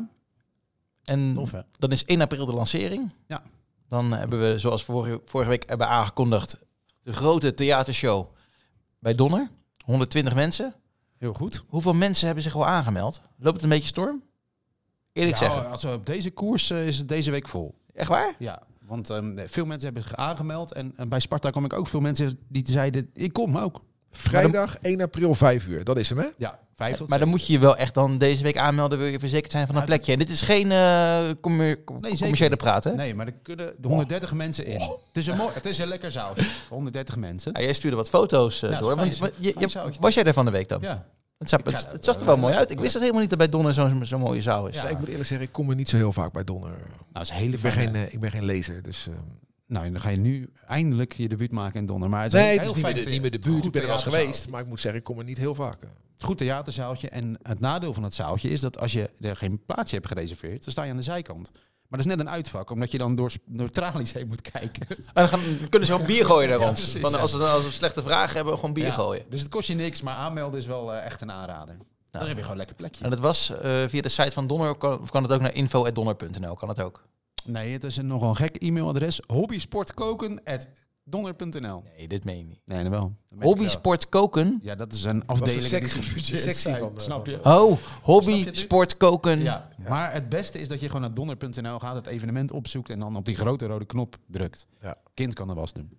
En Tof, hè? dan is 1 april de lancering. Ja. Dan hebben we, zoals vorige, vorige week hebben aangekondigd, de grote theatershow bij Donner. 120 mensen. Heel goed. Hoeveel mensen hebben zich al aangemeld? Loopt het een beetje storm? Eerlijk Ja, zeggen. als we op deze koers eh, is het deze week vol. Echt waar? Ja, want ehm, veel mensen hebben zich aangemeld. En, en bij Sparta kwam ik ook veel mensen die zeiden, ik kom ook. Vrijdag 1 april 5 uur. Dat is hem, hè? Ja, vijf tot Maar dan moet je je wel echt dan deze week aanmelden, wil je verzekerd zijn van een plekje. En dit is geen eh, commer- zeker commerciële praat, hè? Nee, maar er kunnen de 130 mensen in. Het is een, mooi, het is een lekker zaal. 130 mensen. Ja, jij stuurde wat foto's eh, Ja, door. Want, fijn. want je- was jij er van de week dan? Ja. Het, zag, het, het er wel, wel mooi eh, uit. Ik wist dat helemaal niet dat bij Donner zo'n zo'n mooie zaal is. Ja. Ik moet eerlijk zeggen, ik kom er niet zo heel vaak bij Donner. Nou, dat is een hele Ik ben geen, eh, ik ben geen lezer, dus... eh, Nou, dan ga je nu eindelijk je debuut maken in Donner. Maar het is nee, het is niet meer, niet meer de buurt. goed Ik ben er wel eens theaterzaaltje. geweest, maar ik moet zeggen, ik kom er niet heel vaak. eh. Goed theaterzaaltje. En het nadeel van het zaaltje is dat als je er geen plaatsje hebt gereserveerd, dan sta je aan de zijkant. Maar dat is net een uitvak, omdat je dan door, door tralies heen moet kijken. En dan, gaan, dan kunnen ze gewoon bier gooien naar Ja, ons. precies, Van, als, we, als we slechte vragen hebben, gewoon bier gooien. Dus het kost je niks, maar aanmelden is wel eh, echt een aanrader. Dan Nou. heb je gewoon een lekker plekje. En dat was eh, via de site van Donner, of kan, of kan het ook naar info.donner.nl? Kan het ook? Nee, het is een nogal een gek e-mailadres. hobbysportkoken.donner.nl Nee, dit meen je niet. Nee, dat wel. Dat ik Hobby wel. sport koken. Ja, dat is een is afdeling de die sectie- van de- snap je? Oh, hobby Snap je sport koken. Ja, maar het beste is dat je gewoon naar donner.nl gaat, het evenement opzoekt en dan op die grote rode knop drukt. Ja. Kind kan de was doen.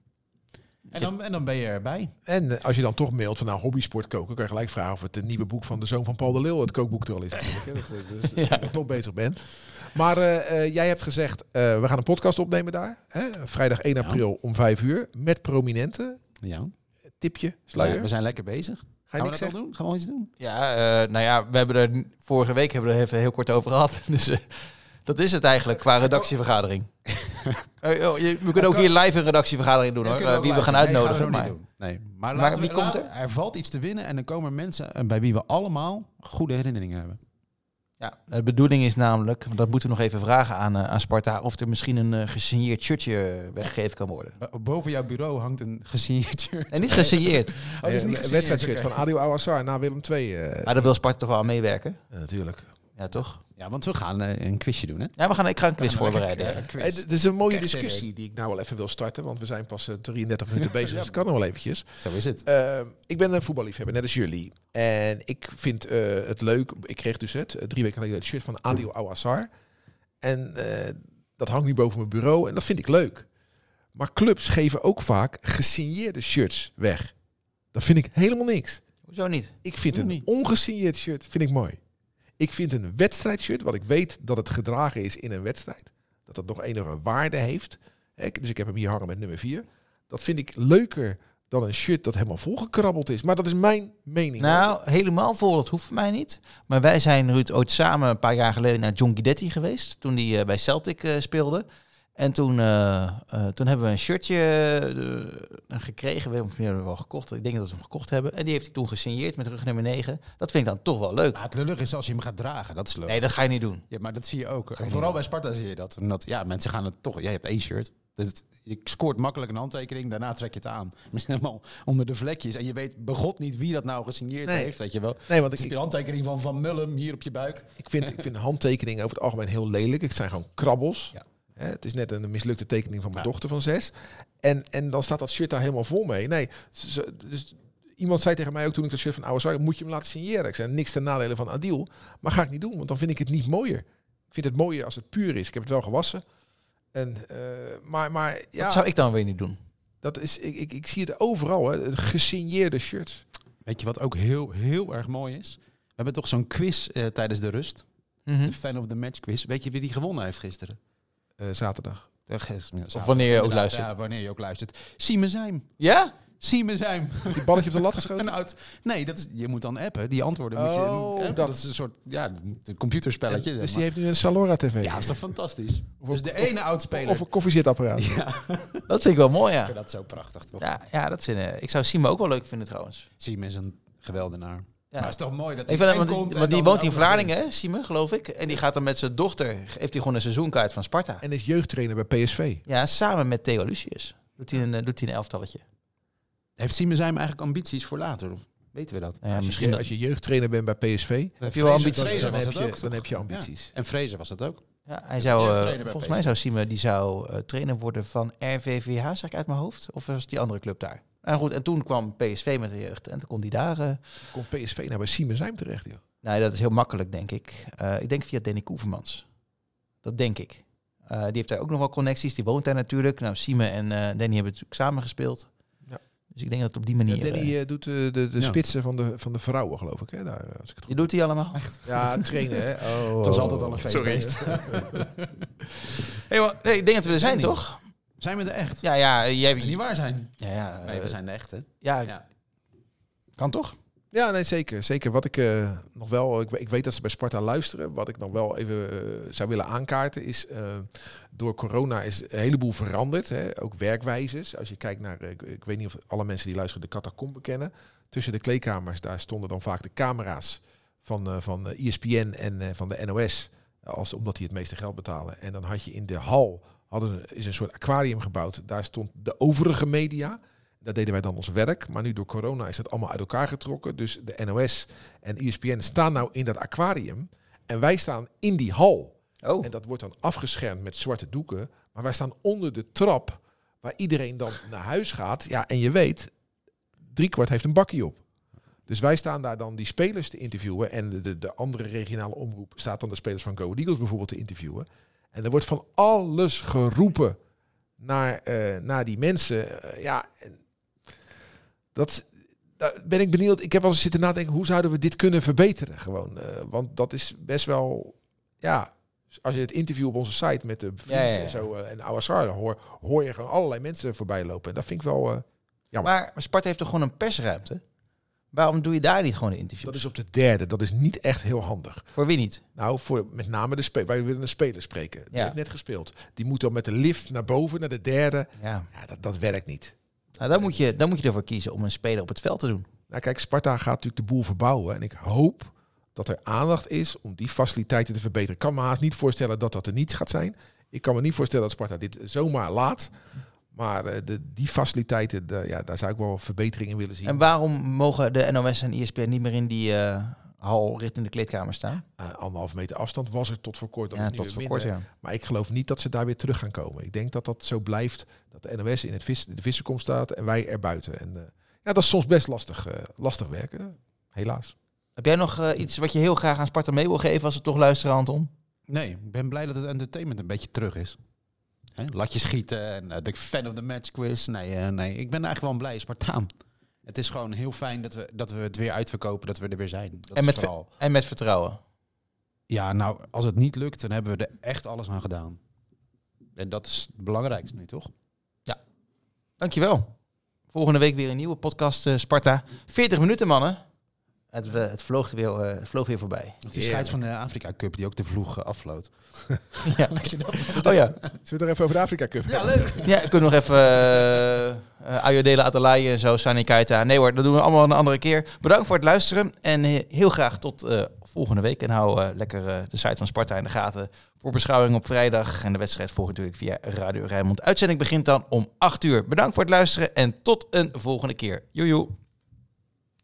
En dan, en dan ben je erbij. En eh, als je dan toch mailt van nou hobbysport koken, kan je gelijk vragen of het een nieuwe boek van de zoon van Paul de Leeuw, het kookboek er al is. natuurlijk, hè. Dat, eh, Dus dat je toch bezig bent. Maar eh, eh, jij hebt gezegd, eh, we gaan een podcast opnemen daar. Hè? Vrijdag 1 Ja. april om 5 uur. Met prominenten. Ja, Tipje, we zijn, sluier. we zijn lekker bezig. Ga je niks dat doen? Gaan we iets doen? Ja, eh, nou ja, we hebben er vorige week hebben we er even heel kort over gehad. Dus eh, dat is het eigenlijk qua redactievergadering. Eh, oh, je- we kunnen ook hier live een redactievergadering doen hoor. eh, wie we gaan. Nee, uitnodigen. gaan we maar nog niet doen. Nee, maar, Maar wie we- komt laten- Er valt iets te winnen en er komen mensen eh, bij wie we allemaal goede herinneringen hebben. ja, de bedoeling is namelijk, dat moeten we nog even vragen aan, eh, aan Sparta, of er misschien een eh, gesigneerd shirtje weggegeven kan worden. Bo- Boven jouw bureau hangt een gesigneerd shirt. En niet gesigneerd. Oh, is niet een wedstrijdshirt van Adil Awassar na Willem II. eh, Maar daar wil Sparta toch wel aan meewerken? natuurlijk. Ja, toch? Ja, want we gaan eh, een quizje doen, hè? Ja, we gaan, ik ga een quiz Ja, voorbereiden. ja. eh. Eh, Het is een mooie Kijk, discussie die ik nou wel even wil starten, want we zijn pas eh, 33 minuten bezig, dus het kan nog wel eventjes. Zo is het. Eh, ik ben een voetballiefhebber, net als jullie. En ik vind eh, het leuk. Ik kreeg dus het eh, drie weken geleden het shirt van Adil Awassar. En eh, dat hangt nu boven mijn bureau en dat vind ik leuk. Maar clubs geven ook vaak gesigneerde shirts weg. Dat vind ik helemaal niks. Hoezo niet? Ik vind een niet? ongesigneerd shirt vind ik mooi. Ik vind een wedstrijdshirt, wat ik weet dat het gedragen is in een wedstrijd, dat het nog enige waarde heeft. Dus ik heb hem hier hangen met nummer 4. Dat vind ik leuker dan een shirt dat helemaal volgekrabbeld is. Maar dat is mijn mening. Nou, helemaal vol, dat hoeft mij niet. Maar wij zijn, Ruud, ooit samen een paar jaar geleden naar John Guidetti geweest. Toen hij eh, bij Celtic eh, speelde. En toen, eh, eh, toen hebben we een shirtje eh, gekregen. We hebben hem wel gekocht. Ik denk dat we hem gekocht hebben. En die heeft hij toen gesigneerd met rug nummer 9. Dat vind ik dan toch wel leuk. Maar het lullig is als je hem gaat dragen. Dat is leuk. Nee, dat ga je niet doen. Ja, maar dat zie je ook. je Vooral bij Sparta zie je dat. Omdat, ja, mensen gaan het toch... Jij hebt één shirt. Dus het- je scoort makkelijk een handtekening. Daarna trek je het aan. Misschien helemaal onder de vlekjes. En je weet begot niet wie dat nou gesigneerd Nee. heeft. Weet je wel. Nee, want Dus ik, heb je een handtekening van Van Mullum hier op je buik. Ik vind, ik vind handtekeningen over het algemeen heel lelijk. Het zijn gewoon krabbels. Ja. Hè, het is net een mislukte tekening van mijn Ja. dochter van zes. En, en dan staat dat shirt daar helemaal vol mee. Nee, ze- dus iemand zei tegen mij ook toen ik dat shirt van oude zag, moet je hem laten signeren. Ik zei niks ten nadele van Adil, maar ga ik niet doen, want dan vind ik het niet mooier. Ik vind het mooier als het puur is. Ik heb het wel gewassen. En, eh, maar, maar ja, Dat zou ik dan weer niet doen. dat is, ik, ik, ik zie het overal, hè, gesigneerde shirts. Weet je wat ook heel, heel erg mooi is? We hebben toch zo'n quiz eh, tijdens de rust. Mhm. De fan of the match quiz. Weet je wie die gewonnen heeft gisteren? Eh, zaterdag. Eh, Of wanneer je ook luistert. Ja, wanneer je ook luistert. Sieme Zijm. Ja? Sieme Zijm. Die balletje op de lat geschoten. Een oud. Nee, dat is, je moet dan appen. Die antwoorden moet je. Oh, hè, dat. dat. is een soort ja, een computerspelletje. Zeg dus die heeft nu een Salora TV. Ja, dat is toch fantastisch. Of dus de ene oudspeler. Of een koffiezetapparaat. ja, Dat vind ik wel mooi, ik ja. vind dat zo prachtig toch? Ja, ja dat vind, ik. ik zou Simo ook wel leuk vinden trouwens. Sieme is een geweldenaar. Ja. Maar het is toch mooi dat hij vind, want, komt want die dan woont in Vlaardingen, hè, Sime, geloof ik. En die gaat dan met zijn dochter, heeft hij gewoon een seizoenkaart van Sparta. En is jeugdtrainer bij PSV. Ja, samen met Theo Lucius. Doet hij een, eh, doet hij een elftalletje. Heeft Sieme Zijm eigenlijk ambities voor later? Of weten we dat? Ja, Als misschien je, als je jeugdtrainer bent bij PSV, Heb je wel ambities? dan, dan, heb, je, ook, dan toch? heb je ambities. En Fraser was dat ook. Ja, hij zou, eh, volgens PSV. mij zou Sime, die zou eh, trainer worden van RVVH, zeg ik uit mijn hoofd. Of was het die andere club daar? En goed, en toen kwam PSV met de jeugd en toen kon die daar... eh, Komt PSV nou bij Siemensheim terecht, joh. nee, dat is heel makkelijk, denk ik. Eh, ik denk via Danny Koevermans. Dat denk ik. Eh, die heeft daar ook nog wel connecties. Die woont daar natuurlijk. Nou, Sime en eh, Danny hebben natuurlijk samen gespeeld. Ja. Dus ik denk dat het op die manier... Ja, Danny doet de, de Ja. spitsen van de, van de vrouwen, geloof ik. Hè? Daar, als ik het die goed doet hij allemaal. Ja, trainen, hè. Oh, Het was oh, altijd al een oh. feestbeest. Hey, maar, nee, ik denk dat we er zijn, Danny. toch? Zijn we er echt? Ja, ja, jij Dat niet waar zijn. Ja, ja, Nee, we eh, zijn de echte. ja, Ja. kan toch? Ja, nee, zeker. Zeker. Wat ik eh, nog wel, ik, ik weet dat ze bij Sparta luisteren. Wat ik nog wel even eh, zou willen aankaarten is, eh, door corona is een heleboel veranderd. Hè? Ook werkwijzes. Als je kijkt naar, ik, ik weet niet of alle mensen die luisteren de catacombe kennen. Tussen de kleedkamers, daar stonden dan vaak de camera's van, eh, van ESPN en eh, van de NOS. Als, omdat die het meeste geld betalen. En dan had je in de hal, hadden, ze- is een soort aquarium gebouwd. Daar stond de overige media. Daar deden wij dan ons werk. Maar nu door corona is dat allemaal uit elkaar getrokken. Dus de NOS en ESPN staan nou in dat aquarium. En wij staan in die hal. Oh, En dat wordt dan afgeschermd met zwarte doeken. Maar wij staan onder de trap. Waar iedereen dan naar huis gaat. Ja, en je weet, driekwart heeft een bakkie op. Dus wij staan daar dan die spelers te interviewen. En de, de, de andere regionale omroep staat dan de spelers van Go Eagles bijvoorbeeld te interviewen. En er wordt van alles geroepen naar, eh, naar die mensen. Eh, ja, dat, daar ben ik benieuwd. Ik heb wel eens zitten nadenken, hoe zouden we dit kunnen verbeteren? Gewoon, eh, want dat is best wel, ja, als je het interview op onze site met de vrienden Ja, ja, ja. en zo en Awassar hoor, hoor je gewoon allerlei mensen voorbij lopen. En dat vind ik wel, jammer. maar Sparta heeft toch gewoon een persruimte? Waarom doe je daar niet gewoon een interview? dat is op de derde. Dat is niet echt heel handig. Voor wie niet? Nou, voor met name de spelers. Wij willen een speler spreken. Die Ja. heeft net gespeeld. Die moet dan met de lift naar boven, naar de derde. Ja. Ja, dat, dat werkt niet. Nou, dan, moet je, dan moet je ervoor kiezen om een speler op het veld te doen. Nou, kijk, Sparta gaat natuurlijk de boel verbouwen. En ik hoop dat er aandacht is om die faciliteiten te verbeteren. Ik kan me haast niet voorstellen dat dat er niet gaat zijn. Ik kan me niet voorstellen dat Sparta dit zomaar laat. Maar eh, de, die faciliteiten, de, ja, daar zou ik wel verbeteringen willen zien. En waarom mogen de NOS en ESPN niet meer in die eh, hal richting de kleedkamer staan? Eh, anderhalve meter afstand was er tot voor kort. ja, tot voor kort, minder. ja. Maar ik geloof niet dat ze daar weer terug gaan komen. Ik denk dat dat zo blijft. Dat de NOS in het vis, de vissenkom staat en wij erbuiten. En eh, ja, dat is soms best lastig, lastig werken. Helaas. Heb jij nog iets wat je heel graag aan Sparta mee wil geven als ze toch luisteren, Anton? Nee, ik ben blij dat het entertainment een beetje terug is. Hè, latjes schieten en eh, de fan of the match quiz. Nee, eh, nee, ik ben eigenlijk wel een blij Spartaan. Het is gewoon heel fijn dat we, dat we het weer uitverkopen, dat we er weer zijn. Dat En met vooral. En met vertrouwen. Ja, nou, als het niet lukt, dan hebben we er echt alles aan gedaan. En dat is het belangrijkste nu, toch? Dankjewel. Volgende week weer een nieuwe podcast eh, Sparta. 40 minuten, mannen. Het, we- het, vloog er weer, eh, het vloog weer voorbij. Die scheids van de Afrika Cup die ook te vroeg uh, afvloot. ja. Oh ja. Zullen we het er even over de Afrika Cup Ja, leuk. Ja, ik kan nog even uh, uh, Ayodele en zo, Sani Keita. Nee hoor, dat doen we allemaal een andere keer. Bedankt voor het luisteren en he- heel graag tot uh, volgende week. En hou uh, lekker uh, de site van Sparta in de gaten voor beschouwing op vrijdag. En de wedstrijd volgt natuurlijk via Radio Rijnmond. Uitzending begint dan om 8 uur. Bedankt voor het luisteren en tot een volgende keer. Joejoe.